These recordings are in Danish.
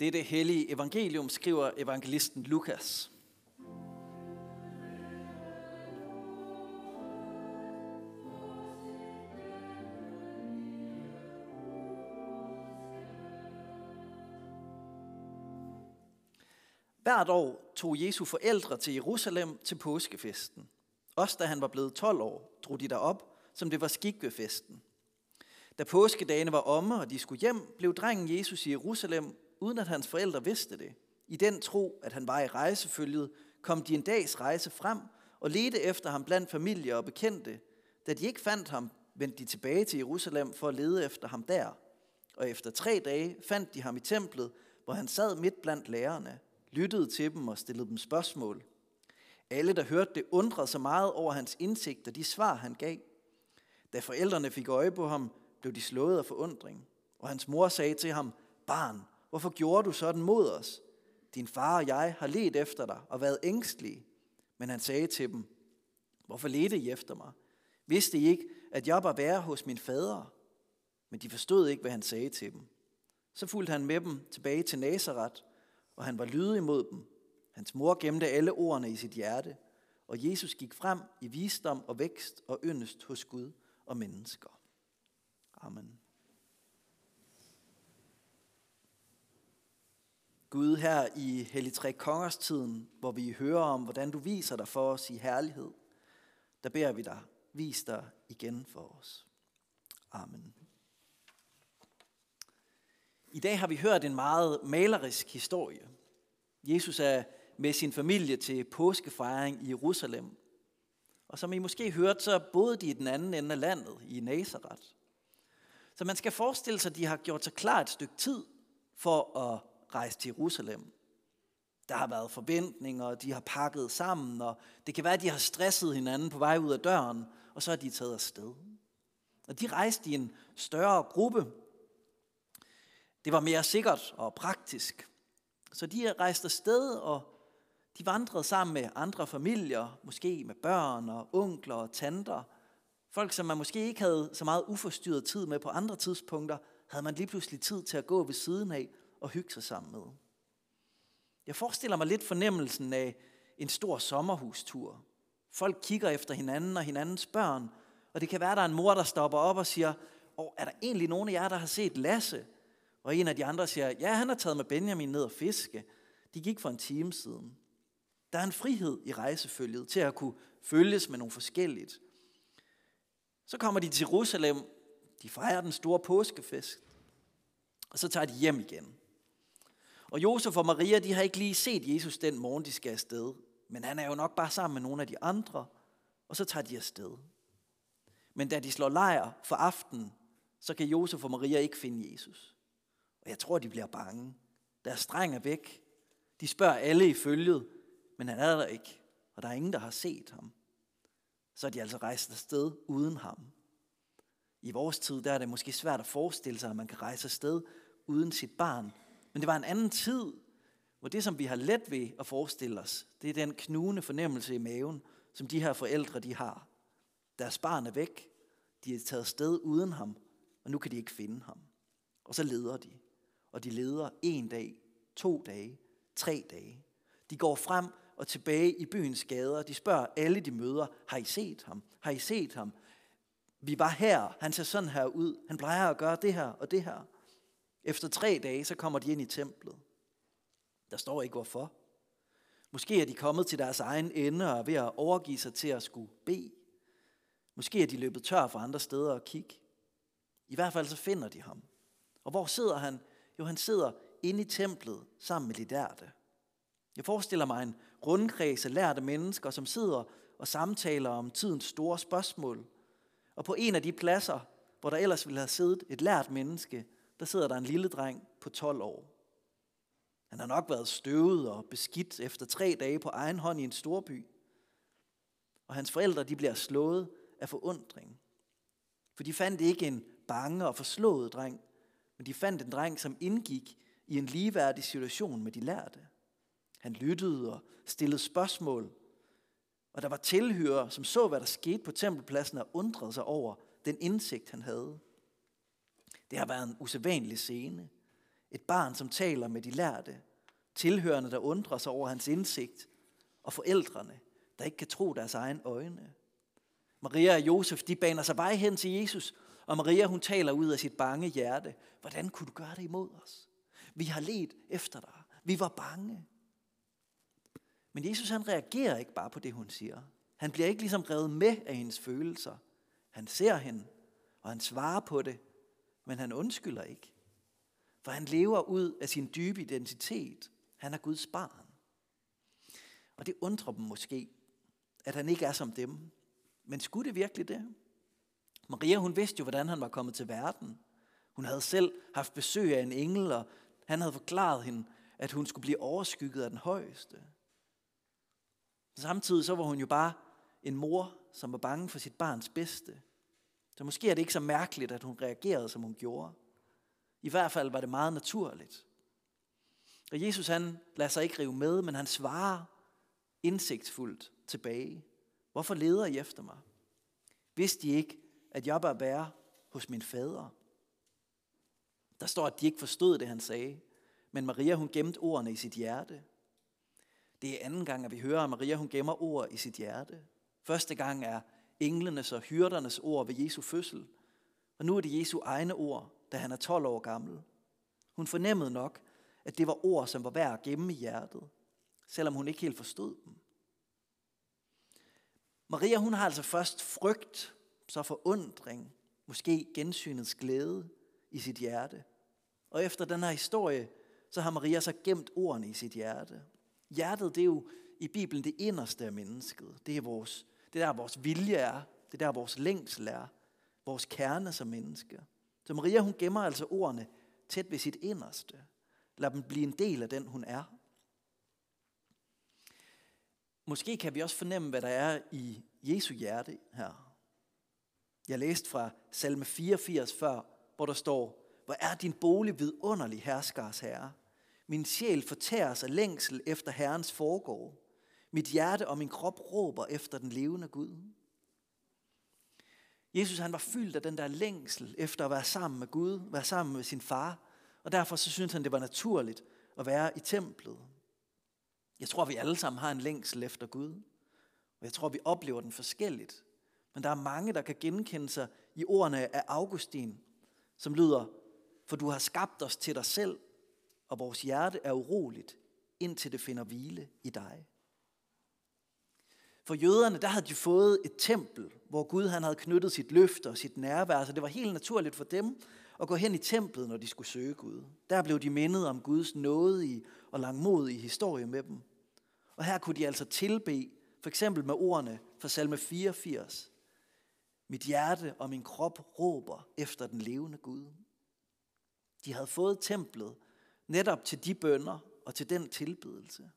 Det hellige evangelium skriver evangelisten Lukas. Hvert år tog Jesu forældre til Jerusalem til påskefesten. Også da han var blevet 12 år, drog de derop, som det var skik ved festen. Da påskedagene var omme, og de skulle hjem, blev drengen Jesus i Jerusalem, uden at hans forældre vidste det. I den tro, at han var i rejsefølget, kom de en dags rejse frem og ledte efter ham blandt familie og bekendte. Da de ikke fandt ham, vendte de tilbage til Jerusalem for at lede efter ham der. Og efter tre dage fandt de ham i templet, hvor han sad midt blandt lærerne, lyttede til dem og stillede dem spørgsmål. Alle, der hørte det, undrede sig meget over hans indsigt og de svar, han gav. Da forældrene fik øje på ham, blev de slået af forundring. Og hans mor sagde til ham, Barn, hvorfor gjorde du sådan mod os? Din far og jeg har let efter dig og været ængstlige. Men han sagde til dem, Hvorfor ledte I efter mig? Vidste I ikke, at jeg var være hos min fader? Men de forstod ikke, hvad han sagde til dem. Så fulgte han med dem tilbage til Nazareth, og han var lydig mod dem. Hans mor gemte alle ordene i sit hjerte, og Jesus gik frem i visdom og vækst og yndest hos Gud og mennesker. Amen. Gud, her i Hellig Tre Kongers tiden, hvor vi hører om, hvordan du viser dig for os i herlighed, der beder vi dig, vis dig igen for os. Amen. I dag har vi hørt en meget malerisk historie. Jesus er med sin familie til påskefejring i Jerusalem. Og som I måske hørte, så boede de i den anden ende af landet, i Nazareth. Så man skal forestille sig, at de har gjort sig klar et stykke tid for at rejse til Jerusalem. Der har været forventninger, og de har pakket sammen, og det kan være, at de har stresset hinanden på vej ud af døren, og så er de taget afsted. Og de rejste i en større gruppe. Det var mere sikkert og praktisk. Så de rejste afsted, og de vandrede sammen med andre familier, måske med børn og onkler og tanter. Folk, som man måske ikke havde så meget uforstyrret tid med på andre tidspunkter, havde man lige pludselig tid til at gå ved siden af og hygge sig sammen med. Jeg forestiller mig lidt fornemmelsen af en stor sommerhustur. Folk kigger efter hinanden og hinandens børn, og det kan være, at der er en mor, der stopper op og siger, Åh, er der egentlig nogen af jer, der har set Lasse? Og en af de andre siger, ja, han har taget med Benjamin ned og fiske. De gik for en time siden. Der er en frihed i rejsefølget til at kunne følges med nogle forskelligt. Så kommer de til Jerusalem. De fejrer den store påskefest. Og så tager de hjem igen. Og Josef og Maria, de har ikke lige set Jesus den morgen, de skal afsted. Men han er jo nok bare sammen med nogle af de andre. Og så tager de afsted. Men da de slår lejr for aften, så kan Josef og Maria ikke finde Jesus. Og jeg tror, de bliver bange. Deres streng er væk. De spørger alle i følget, men han er der ikke, og der er ingen, der har set ham. Så er de altså rejst afsted uden ham. I vores tid der er det måske svært at forestille sig, at man kan rejse afsted uden sit barn. Men det var en anden tid, hvor det, som vi har let ved at forestille os, det er den knugende fornemmelse i maven, som de her forældre de har. Deres barn er væk. De er taget sted uden ham, og nu kan de ikke finde ham. Og så leder de og de leder en dag, to dage, tre dage. De går frem og tilbage i byens gader. De spørger alle, de møder, har I set ham? Har I set ham? Vi var her, han ser sådan her ud. Han plejer at gøre det her og det her. Efter tre dage, så kommer de ind i templet. Der står ikke hvorfor. Måske er de kommet til deres egen ende og er ved at overgive sig til at skulle bede. Måske er de løbet tør for andre steder at kigge. I hvert fald så finder de ham. Og hvor sidder han? Jo, han sidder inde i templet sammen med de lærte. Jeg forestiller mig en rundkreds af lærte mennesker, som sidder og samtaler om tidens store spørgsmål. Og på en af de pladser, hvor der ellers ville have siddet et lært menneske, der sidder der en lille dreng på 12 år. Han har nok været støvet og beskidt efter tre dage på egen hånd i en storby. Og hans forældre de bliver slået af forundring. For de fandt ikke en bange og forslået dreng, men de fandt en dreng, som indgik i en ligeværdig situation med de lærte. Han lyttede og stillede spørgsmål, og der var tilhører, som så, hvad der skete på tempelpladsen og undrede sig over den indsigt, han havde. Det har været en usædvanlig scene. Et barn, som taler med de lærte. Tilhørende, der undrer sig over hans indsigt. Og forældrene, der ikke kan tro deres egen øjne. Maria og Josef, de baner sig vej hen til Jesus, og Maria, hun taler ud af sit bange hjerte. Hvordan kunne du gøre det imod os? Vi har let efter dig. Vi var bange. Men Jesus, han reagerer ikke bare på det, hun siger. Han bliver ikke ligesom revet med af hendes følelser. Han ser hende, og han svarer på det, men han undskylder ikke. For han lever ud af sin dybe identitet. Han er Guds barn. Og det undrer dem måske, at han ikke er som dem. Men skulle det virkelig det? Maria, hun vidste jo, hvordan han var kommet til verden. Hun havde selv haft besøg af en engel, og han havde forklaret hende, at hun skulle blive overskygget af den højeste. Samtidig så var hun jo bare en mor, som var bange for sit barns bedste. Så måske er det ikke så mærkeligt, at hun reagerede, som hun gjorde. I hvert fald var det meget naturligt. Og Jesus han lader sig ikke rive med, men han svarer indsigtsfuldt tilbage. Hvorfor leder I efter mig? Vidste I ikke, at jeg bør være hos min fader? Der står, at de ikke forstod det, han sagde. Men Maria, hun gemte ordene i sit hjerte. Det er anden gang, at vi hører, at Maria, hun gemmer ord i sit hjerte. Første gang er englenes og hyrdernes ord ved Jesu fødsel. Og nu er det Jesu egne ord, da han er 12 år gammel. Hun fornemmede nok, at det var ord, som var værd at gemme i hjertet, selvom hun ikke helt forstod dem. Maria, hun har altså først frygt, så forundring, måske gensynets glæde i sit hjerte. Og efter den her historie, så har Maria så gemt ordene i sit hjerte. Hjertet, det er jo i Bibelen det inderste af mennesket. Det er, vores, det er der, vores vilje er. Det er der, vores længsel er. Vores kerne som menneske. Så Maria, hun gemmer altså ordene tæt ved sit inderste. Lad dem blive en del af den, hun er. Måske kan vi også fornemme, hvad der er i Jesu hjerte her. Jeg læste fra salme 84 før, hvor der står, hvor er din bolig vidunderlig, herskers herre. Min sjæl fortæres af længsel efter Herrens foregård. Mit hjerte og min krop råber efter den levende Gud. Jesus han var fyldt af den der længsel efter at være sammen med Gud, være sammen med sin far. Og derfor så syntes han, det var naturligt at være i templet. Jeg tror, vi alle sammen har en længsel efter Gud. Og jeg tror, vi oplever den forskelligt. Men der er mange, der kan genkende sig i ordene af Augustin, som lyder, for du har skabt os til dig selv, og vores hjerte er uroligt, indtil det finder hvile i dig. For jøderne, der havde de fået et tempel, hvor Gud han havde knyttet sit løfte og sit nærvær, så det var helt naturligt for dem at gå hen i templet, når de skulle søge Gud. Der blev de mindet om Guds nåde og langmodige historie med dem. Og her kunne de altså tilbe, for eksempel med ordene fra salme 84. Mit hjerte og min krop råber efter den levende Gud. De havde fået templet netop til de bønder og til den tilbedelse.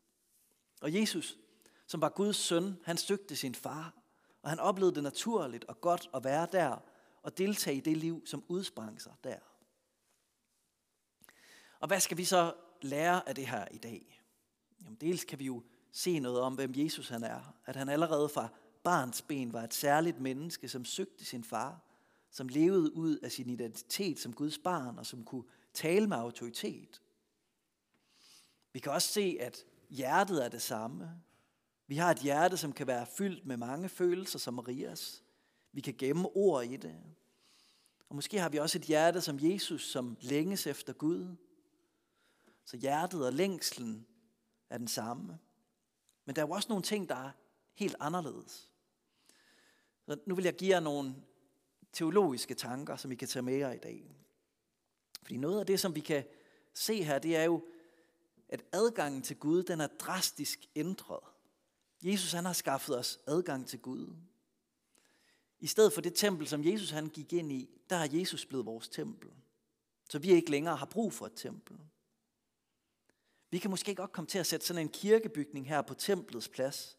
Og Jesus, som var Guds søn, han søgte sin far, og han oplevede det naturligt og godt at være der og deltage i det liv, som udsprang sig der. Og hvad skal vi så lære af det her i dag? Jamen, dels kan vi jo se noget om, hvem Jesus han er. At han allerede fra barns ben var et særligt menneske, som søgte sin far, som levede ud af sin identitet som Guds barn, og som kunne tale med autoritet. Vi kan også se, at hjertet er det samme. Vi har et hjerte, som kan være fyldt med mange følelser som Marias. Vi kan gemme ord i det. Og måske har vi også et hjerte som Jesus, som længes efter Gud. Så hjertet og længslen er den samme. Men der er jo også nogle ting, der er helt anderledes. Så nu vil jeg give jer nogle teologiske tanker, som I kan tage med jer i dag. Fordi noget af det, som vi kan se her, det er jo, at adgangen til Gud, den er drastisk ændret. Jesus han har skaffet os adgang til Gud. I stedet for det tempel, som Jesus han gik ind i, der har Jesus blevet vores tempel. Så vi ikke længere har brug for et tempel. Vi kan måske godt komme til at sætte sådan en kirkebygning her på templets plads.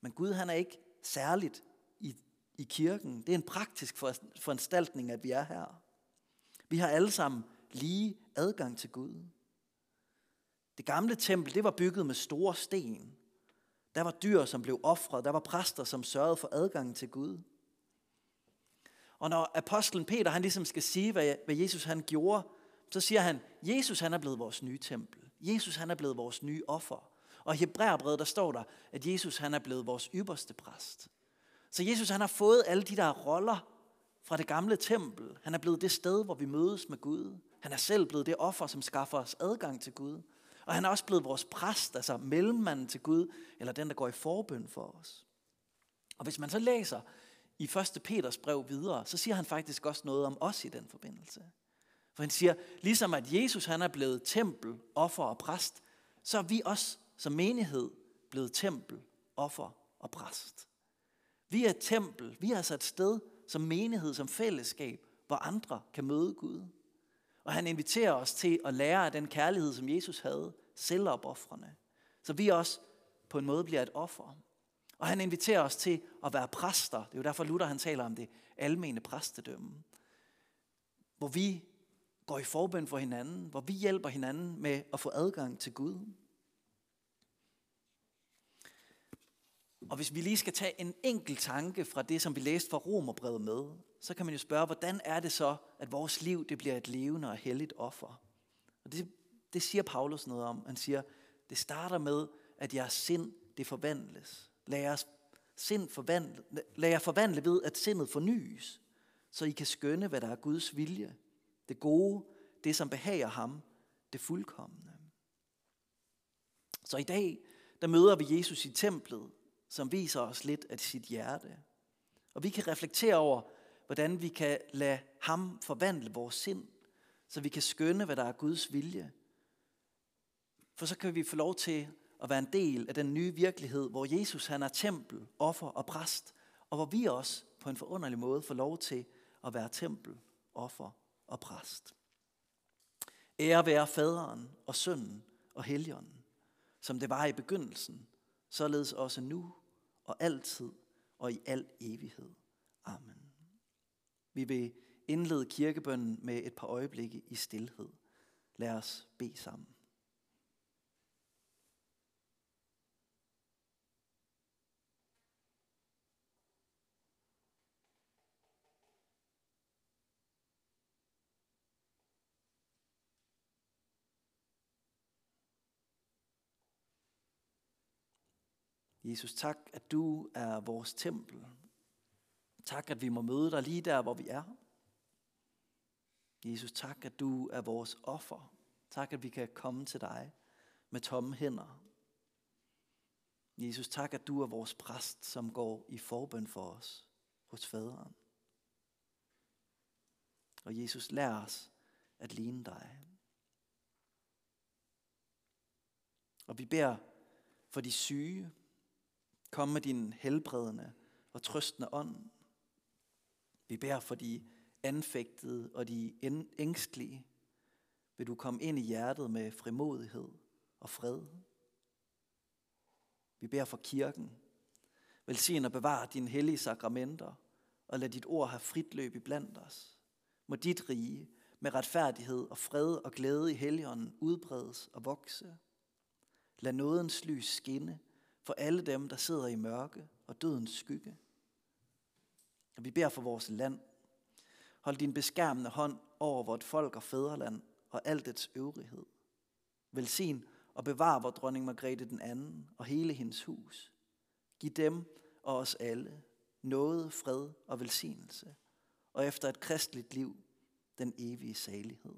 Men Gud han er ikke særligt i, i kirken. Det er en praktisk foranstaltning, at vi er her. Vi har alle sammen lige adgang til Gud. Det gamle tempel, det var bygget med store sten. Der var dyr, som blev ofret. Der var præster, som sørgede for adgangen til Gud. Og når apostlen Peter, han ligesom skal sige, hvad Jesus han gjorde så siger han, Jesus han er blevet vores nye tempel. Jesus han er blevet vores nye offer. Og i Hebræerbrevet der står der, at Jesus han er blevet vores ypperste præst. Så Jesus han har fået alle de der roller fra det gamle tempel. Han er blevet det sted, hvor vi mødes med Gud. Han er selv blevet det offer, som skaffer os adgang til Gud. Og han er også blevet vores præst, altså mellemmanden til Gud, eller den, der går i forbøn for os. Og hvis man så læser i 1. Peters brev videre, så siger han faktisk også noget om os i den forbindelse. For han siger, ligesom at Jesus han er blevet tempel, offer og præst, så er vi også som menighed blevet tempel, offer og præst. Vi er et tempel, vi er altså et sted som menighed, som fællesskab, hvor andre kan møde Gud. Og han inviterer os til at lære af den kærlighed, som Jesus havde, selvopoffrende. Så vi også på en måde bliver et offer. Og han inviterer os til at være præster. Det er jo derfor Luther han taler om det almene præstedømme. Hvor vi går i forbøn for hinanden, hvor vi hjælper hinanden med at få adgang til Gud. Og hvis vi lige skal tage en enkelt tanke fra det, som vi læste fra Romerbrevet med, så kan man jo spørge, hvordan er det så, at vores liv det bliver et levende og helligt offer? Og det, det siger Paulus noget om. Han siger, det starter med, at jeres sind det forvandles. Lad jeres sind forvandle, lad jer forvandle ved, at sindet fornyes, så I kan skønne, hvad der er Guds vilje. Det gode, det som behager ham, det fuldkommende. Så i dag, der møder vi Jesus i templet, som viser os lidt af sit hjerte. Og vi kan reflektere over, hvordan vi kan lade ham forvandle vores sind, så vi kan skønne, hvad der er Guds vilje. For så kan vi få lov til at være en del af den nye virkelighed, hvor Jesus han er tempel, offer og præst, og hvor vi også på en forunderlig måde får lov til at være tempel, offer og præst. Ære være faderen og sønnen og helligånden, som det var i begyndelsen, således også nu og altid og i al evighed. Amen. Vi vil indlede kirkebønnen med et par øjeblikke i stillhed. Lad os bede sammen. Jesus, tak, at du er vores tempel. Tak, at vi må møde dig lige der, hvor vi er. Jesus, tak, at du er vores offer. Tak, at vi kan komme til dig med tomme hænder. Jesus, tak, at du er vores præst, som går i forbøn for os hos faderen. Og Jesus, lær os at ligne dig. Og vi beder for de syge, Kom med din helbredende og trøstende ånd. Vi beder for de anfægtede og de ængstlige. Vil du komme ind i hjertet med frimodighed og fred. Vi beder for kirken. Velsign og bevar dine hellige sakramenter, og lad dit ord have frit løb i blandt os. Må dit rige med retfærdighed og fred og glæde i helligånden udbredes og vokse. Lad nådens lys skinne for alle dem, der sidder i mørke og dødens skygge. Og vi beder for vores land. Hold din beskærmende hånd over vort folk og fædreland og alt dets øvrighed. Velsign og bevar vor dronning Margrethe den anden og hele hendes hus. Giv dem og os alle noget, fred og velsignelse, og efter et kristligt liv den evige salighed.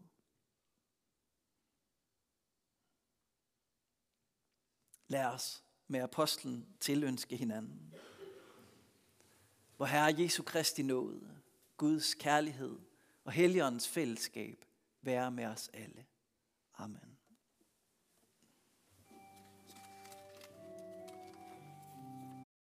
Lad os med apostlen tilønske hinanden. Hvor Herre Jesu Kristi nåde, Guds kærlighed og Helligåndens fællesskab være med os alle. Amen.